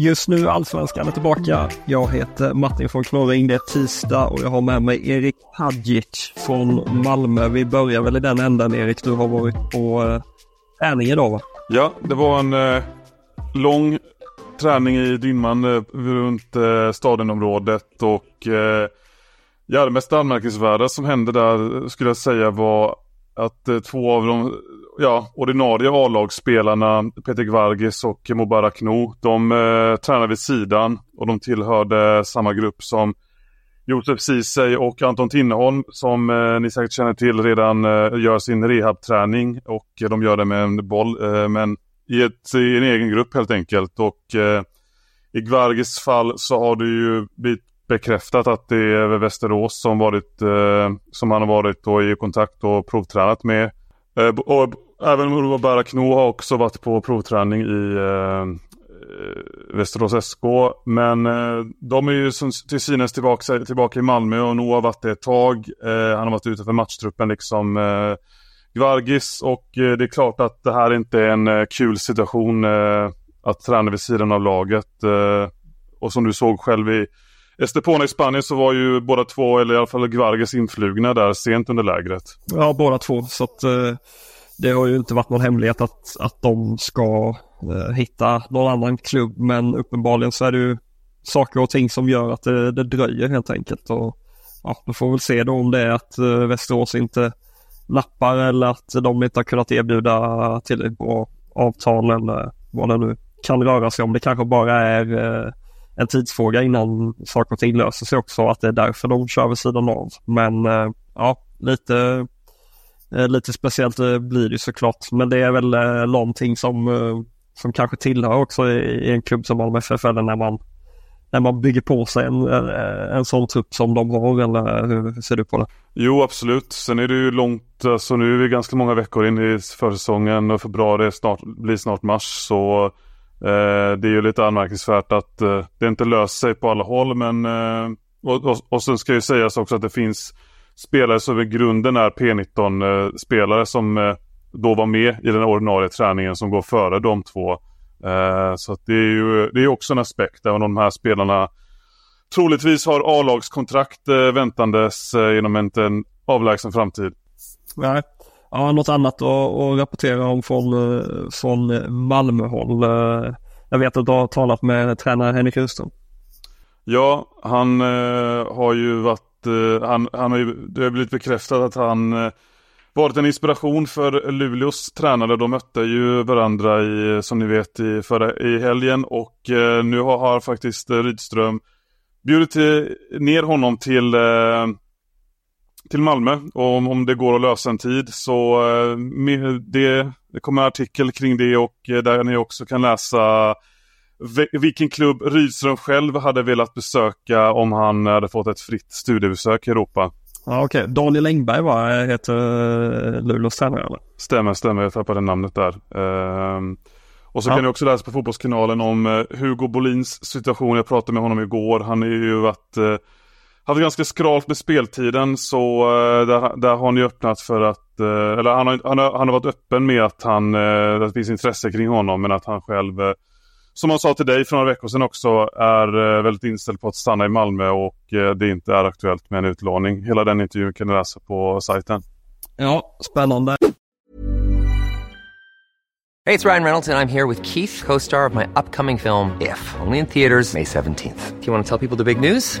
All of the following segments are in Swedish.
Just nu Allsvenskan är tillbaka. Jag heter Martin von Knorring. Det är tisdag och jag har med mig Erik Hadjic från Malmö. Vi börjar väl i den änden Erik. Du har varit på eh, träning idag va? Ja, det var en eh, lång träning i dimman eh, runt Stadionområdet stadenområdet och eh, ja, det mest anmärkningsvärda som hände där skulle jag säga var att två av de ja, ordinarie A-lagsspelarna, Peter Gvargis och Mubarak Noo de eh, tränade vid sidan och de tillhörde samma grupp som Josef Ceesay och Anton Tinneholm som eh, ni säkert känner till redan eh, gör sin rehabträning och eh, de gör det med en boll, eh, men i, ett, i en egen grupp helt enkelt och eh, i Gvargis fall så har det ju blivit bekräftat att det är Västerås som varit eh, som han har varit då i kontakt och provtränat med. Eh, och även Mubarak Nou har också varit på provträning i eh, Västerås SK. Men eh, de är ju som, till synes tillbaka, tillbaka i Malmö och Noah har varit det ett tag. Eh, han har varit ute för matchtruppen liksom eh, Vargis Gvargis och eh, det är klart att det här inte är en eh, kul situation eh, att träna vid sidan av laget. Och som du såg själv i Estepona i Spanien så var ju båda två, eller i alla fall Gvargis influgna där sent under lägret. Ja, båda två. Så att det har ju inte varit någon hemlighet att, att de ska hitta någon annan klubb. Men uppenbarligen så är det ju saker och ting som gör att det, det dröjer helt enkelt. Och ja, då får vi väl se då om det är att Västerås inte lappar eller att de inte har kunnat erbjuda tillräckligt bra avtal eller vad det nu kan röra sig om. Det kanske bara är eh, en tidsfråga innan saker och ting löser sig också. Att det är därför de kör vid sidan av. Men eh, ja, lite, eh, lite speciellt blir det såklart. Men det är väl någonting som, som kanske tillhör också i, i en klubb som Malmö FF eller när man, när man bygger på sig en, eh, en sån trupp som de har. Eller hur ser du på det? Jo absolut. Sen är det ju långt, alltså nu är vi ganska många veckor in i försäsongen och februari snart, blir snart mars. Så eh, det är ju lite anmärkningsvärt att eh, det inte löser sig på alla håll. Men eh, och, och, och sen ska ju sägas också att det finns spelare som i grunden är P19 eh, spelare som eh, då var med i den ordinarie träningen som går före de två. Eh, så att det är ju det är också en aspekt även om de här spelarna troligtvis har A-lagskontrakt eh, väntandes eh, inom en, en avlägsen framtid. Nej. Ja, något annat att, att rapportera om från, eh, från Malmöhåll. Eh, Jag vet att du har talat med tränare Henrik Rydström. Ja, han eh, har ju varit, eh, han, han har ju, det har blivit bekräftat att han eh, varit en inspiration för Luleås tränare. De mötte ju varandra i, som ni vet, i, förra, i helgen och eh, nu har, har faktiskt Rydström bjudit till, ner honom till eh, till Malmö och om, om det går att lösa en tid så eh, med det, det kommer en artikel kring det och eh, där ni också kan läsa vilken klubb Rydström själv hade velat besöka om han hade fått ett fritt studiebesök i Europa. Ja, okej. Daniel Engberg va, heter eh, Luleås tränare eller? Stämmer, stämmer. Jag tappade namnet där. Ehm, och så Ja. kan ni också läsa på Fotbollskanalen om eh, Hugo Bolins situation. Jag pratade med honom igår. Han är ju varit eh, haft ganska skralt med speltiden så där, där har han ju öppnat för att, eller han har, han, har, han har varit öppen med att han, att det finns intresse kring honom men att han själv som han sa till dig för några veckor sedan också, är eh, väldigt inställd på att stanna i Malmö och eh, det inte är aktuellt med en utlåning. Hela den intervjun kan du läsa på sajten. Ja, spännande. Hey, it's Ryan Reynolds, and I'm here with Keith, co star of my upcoming film, If, only in theaters, May 17th. Do you want to tell people the big news?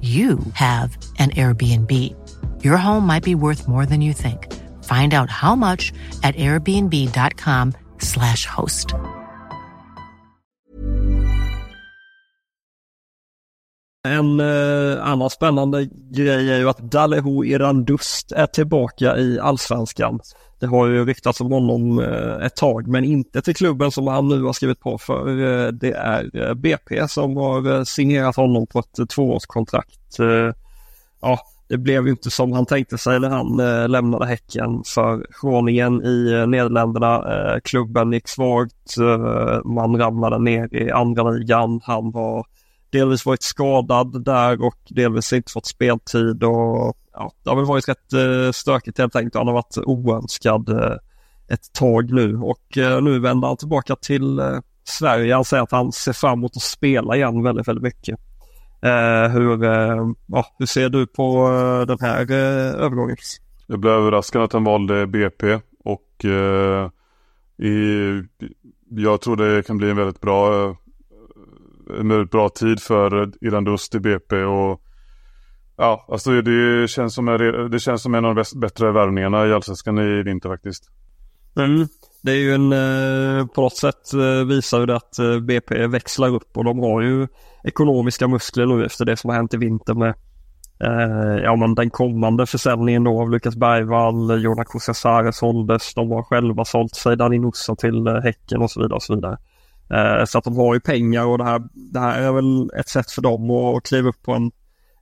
you have an Airbnb. Your home might be worth more than you think. Find out how much at airbnb.com/slash host. En eh, annan spännande grej är ju att Daleho Irandust är tillbaka i allsvenskan. Det har ju ryktats om honom eh, ett tag men inte till klubben som han nu har skrivit på för. Eh, det är eh, BP som har signerat honom på ett tvåårskontrakt. Ja, det blev ju inte som han tänkte sig när han lämnade Häcken för Groningen i Nederländerna. Klubben gick svagt, man ramlade ner i andra ligan. Han var delvis varit skadad där och delvis inte fått speltid och ja, det har väl varit rätt eh, stökigt helt enkelt. Han har varit oönskad eh, ett tag nu och eh, nu vänder han tillbaka till eh, Sverige. Han säger att han ser fram emot att spela igen väldigt, väldigt mycket. Eh, hur, eh, ja, hur ser du på eh, den här eh, övergången? Jag blev överraskad att han valde BP och eh, i, jag tror det kan bli en väldigt bra eh, en väldigt bra tid för Irandust i BP och ja, alltså det känns som, en, det känns som en av de bättre värvningarna i Allsvenskan i vinter faktiskt. Mm. Det är ju en, eh, på något sätt eh, visar ju det att eh, BP växlar upp och de har ju ekonomiska muskler nu efter det som har hänt i vinter med ja, men den kommande försäljningen då av Lukas Bergvall, Jona Kusasaare såldes, de har själva sålt sig Dani Nussa till Häcken och så vidare och så vidare. Eh, så att de har ju pengar och det här, det här är väl ett sätt för dem att kliva upp på en,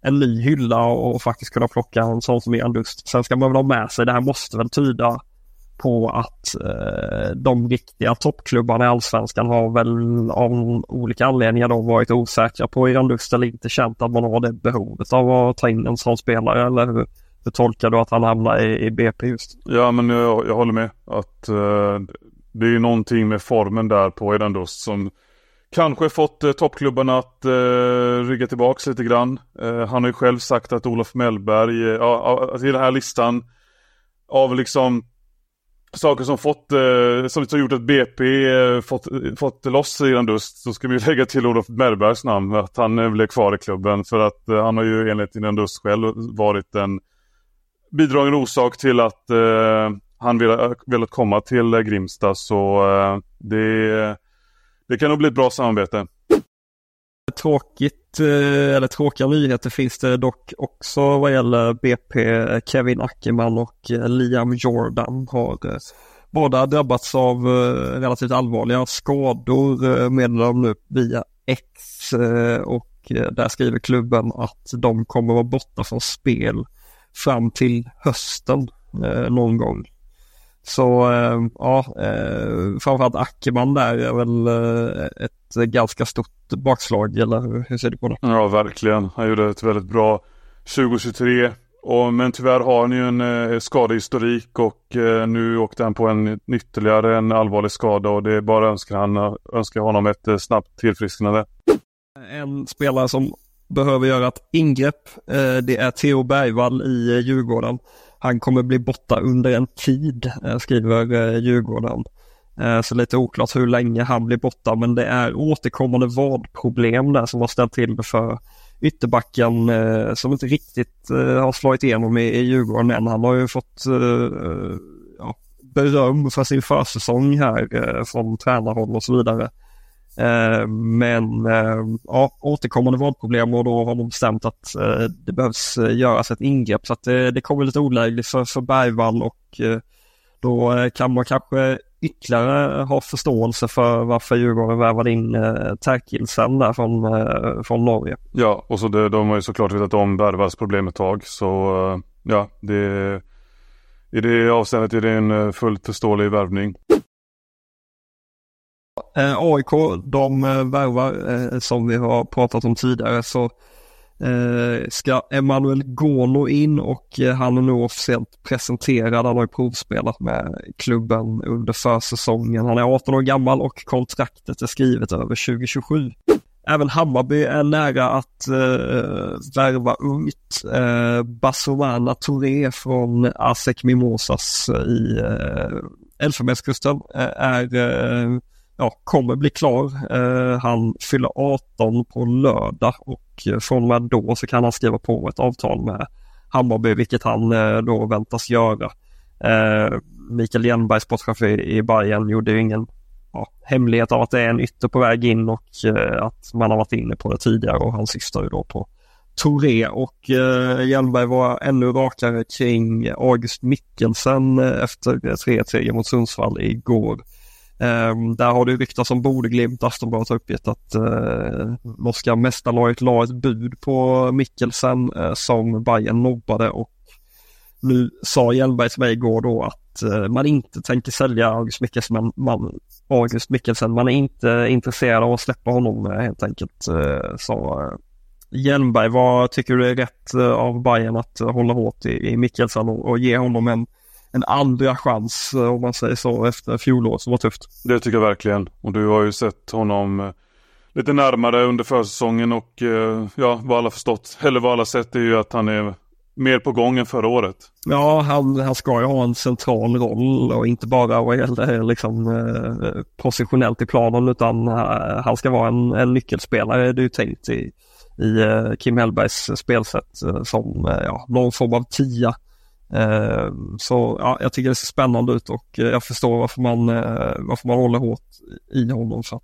en ny hylla och, faktiskt kunna plocka en sån som Ian Dust. Sen ska man väl ha med sig, det här måste väl tyda på att eh, de riktiga toppklubbarna i Allsvenskan har väl av olika anledningar då varit osäkra på Iran Dust eller inte känt att man har det behovet av att ta in en sån spelare eller hur, hur tolkar du att han hamnar i, i BP just? Ja men jag, jag håller med att eh, det är någonting med formen där på Iran Dust som kanske fått eh, toppklubbarna att eh, rygga tillbaks lite grann. Eh, han har ju själv sagt att Olof Mellberg, eh, ja, i den här listan av liksom saker som fått, eh, som har gjort att BP eh, fått, fått loss Iran Dust så ska vi lägga till Olof Mellbergs namn att han eh, blev kvar i klubben för att eh, han har ju enligt Iran Dust själv varit en bidragande orsak till att eh, han velat, velat komma till eh, Grimsta så eh, det, det kan nog bli ett bra samarbete. Tråkigt, eh, eller tråkiga nyheter finns det dock också vad gäller BP. Eh, Kevin Ackerman och Liam Jordan har båda drabbats av relativt allvarliga skador meddelar de nu via X och där skriver klubben att de kommer vara borta från spel fram till hösten någon gång. Så äh, ja, äh, framförallt Ackerman där är väl äh, ett ganska stort bakslag eller hur ser du på det? Ja verkligen. Han gjorde ett väldigt bra 2023. Och, men tyvärr har han ju en eh, skadehistorik och eh, nu åkte han på en ytterligare en allvarlig skada och det är bara önskar, han, önskar honom ett eh, snabbt tillfrisknande. En spelare som behöver göra ett ingrepp eh, det är Theo Bergvall i Djurgården. Han kommer bli borta under en tid, eh, skriver eh, Djurgården. Eh, så lite oklart hur länge han blir borta men det är återkommande vadproblem där som har ställt till det för ytterbacken som inte riktigt har slagit igenom i, i Djurgården än. Han har ju fått ja, beröm för sin försäsong här från tränarhåll och så vidare. Eh, men eh, ja, återkommande vårdproblem och då har de bestämt att eh, det behövs eh, göras ett ingrepp så att det, det kommer lite olägligt för, för Bergvall och då kan man kanske ytterligare ha förståelse för varför Djurgården värvade in eh, Terkilsen där från, eh, från Norge. Ja, och så det, de har ju såklart vetat om Bergvalls problem ett tag så ja, det i det avseendet är det en fullt förståelig värvning. Eh, AIK, de eh, värvar eh, som vi har pratat om tidigare så eh, ska Emanuel Gono in och eh, han är nu officiellt presenterad. Han har ju provspelat med klubben under försäsongen. Han är 18 år gammal och kontraktet är skrivet över 2027. Även Hammarby är nära att eh, värva ungt. Eh, Basovana Touré från Asek Mimosas i eh, Elfenbenskusten eh, är eh, ja, kommer bli klar. Eh, han fyller 18 på lördag och eh, från och med då så kan han skriva på ett avtal med Hammarby, vilket han eh, då väntas göra. Eh, Mikael Jernberg, sportchef i, i Bayern, gjorde ju ingen ja, hemlighet av att det är en ytter på väg in och eh, att man har varit inne på det tidigare och han syftar ju då på Touré och eh, Hjelmberg var ännu rakare kring August Mikkelsen eh, efter 3-3 mot Sundsvall igår. Um, där har det ryktats om Bodeglimt. Aftonbladet har uppgett att uh, norska mästarlaget la ett bud på Mikkelsen uh, som Bayern nobbade och nu sa Hjelmberg till mig igår då att uh, man inte tänker sälja August Mikkelsen, man, man, August Mikkelsen. Man är inte intresserad av att släppa honom helt enkelt. Uh, sa Hjelmberg, vad tycker du är rätt av Bayern att hålla hårt i, i Mikkelsen och, och ge honom en en andra chans eh, om man säger så efter fjolåret som var tufft. Det tycker jag verkligen. Och du har ju sett honom eh, lite närmare under försäsongen och eh, ja, vad alla förstått, eller vad alla sett är ju att han är mer på gång än förra året. Ja, han, han ska ju ha en central roll och inte bara vad gäller liksom, eh, positionellt i planen utan eh, han ska vara en, en nyckelspelare. Det är ju tänkt i, i eh, Kim Hellbergs spelsätt som ja, någon form av tia Eh, så ja, jag tycker det ser spännande ut och eh, jag förstår varför man, eh, varför man håller hårt i honom. För att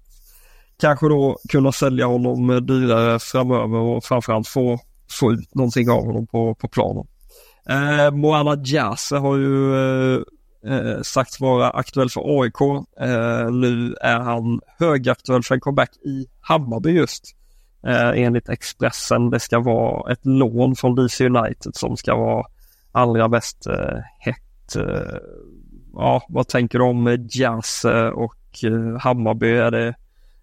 kanske då kunna sälja honom dyrare framöver och framförallt få, få ut någonting av honom på, på planen. Eh, Moana Jase har ju eh, sagts vara aktuell för AIK. Eh, nu är han högaktuell för en comeback i Hammarby just. Eh, enligt Expressen. Det ska vara ett lån från DC United som ska vara allra mest eh, hett. Eh, ja, vad tänker du om eh, Jazz och eh, Hammarby? Är det,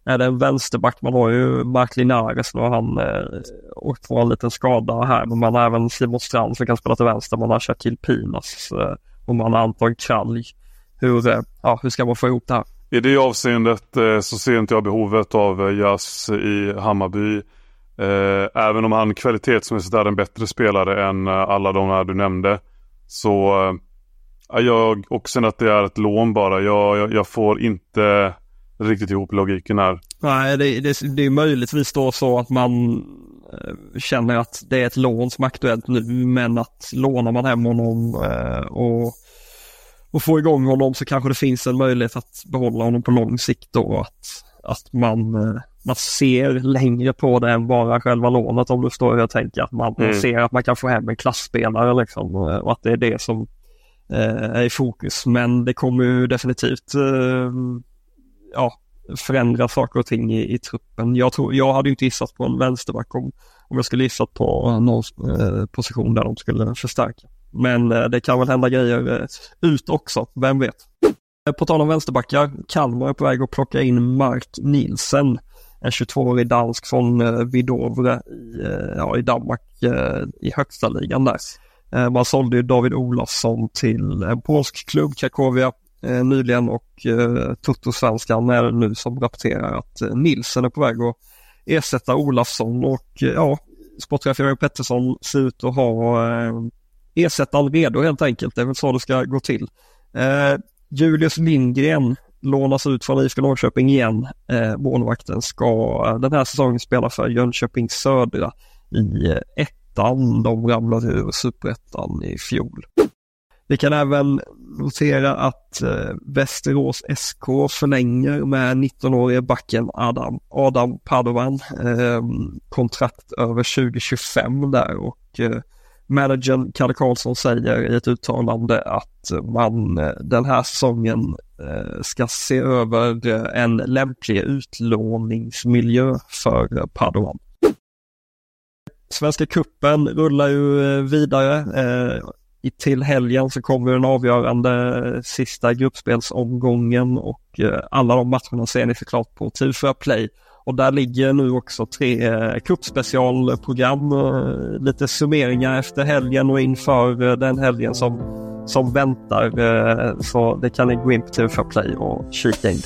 är det en vänsterback? Man har ju Mark Linares nu har han eh, åkt på en liten skada här. Men man har även Simon Strand som kan spela till vänster. Man har Shaquille Pinas eh, och man har Anton Kralj. Hur, eh, ja, hur ska man få ihop det här? I det avseendet eh, så ser inte jag behovet av eh, Jazz i Hammarby. Eh, även om han kvalitetsmässigt är en bättre spelare än eh, alla de här du nämnde. Så eh, jag, och sen att det är ett lån bara. Jag, jag, jag får inte riktigt ihop logiken här. Nej, det, det, det är möjligtvis då så att man känner att det är ett lån som är aktuellt nu men att lånar man hem honom och, och får igång honom så kanske det finns en möjlighet att behålla honom på lång sikt då. Att, att man man ser längre på det än bara själva lånet om du hur jag tänker. Att man mm. ser att man kan få hem en klassspelare liksom och att det är det som eh, är i fokus. Men det kommer ju definitivt eh, ja, förändra saker och ting i, i truppen. Jag, tror, jag hade inte gissat på en vänsterback om, om jag skulle gissat på någon eh, position där de skulle förstärka. Men eh, det kan väl hända grejer eh, ut också, vem vet. På tal om vänsterbackar, Kalmar är på väg att plocka in Mark Nielsen en 22-årig dansk från eh, Vidovre i, eh, ja, i Danmark eh, i högsta ligan där. Eh, man sålde ju David Olofsson till en polsk klubb, Krakowia, eh, nyligen och eh, Toto-svenskan är det nu som rapporterar att eh, Nilsen är på väg att ersätta Olofsson och eh, ja, sportchef Jörgen Pettersson ser ut att ha eh, ersättaren redo helt enkelt. Det är väl så det ska gå till. Eh, Julius Lindgren lånas ut från IFK Norrköping igen. Eh, målvakten ska eh, den här säsongen spela för Jönköping Södra. i eh, ettan. De ramlade ur superettan i fjol. Vi kan även notera att eh, Västerås SK förlänger med 19-årige backen Adam, Adam Padovan eh, kontrakt över 2025 där och eh, managern Kalle Karlsson säger i ett uttalande att man eh, den här säsongen eh, ska se över eh, en lämplig utlåningsmiljö för Padovan. Svenska kuppen rullar ju vidare till helgen så kommer den avgörande sista gruppspelsomgången och alla de matcherna ser ni såklart på TV4 Play. Och där ligger nu också tre eh, cupspecialprogram, eh, lite summeringar efter helgen och inför eh, den helgen som, som väntar. Så det kan ni gå in på TV4 Play och kika in.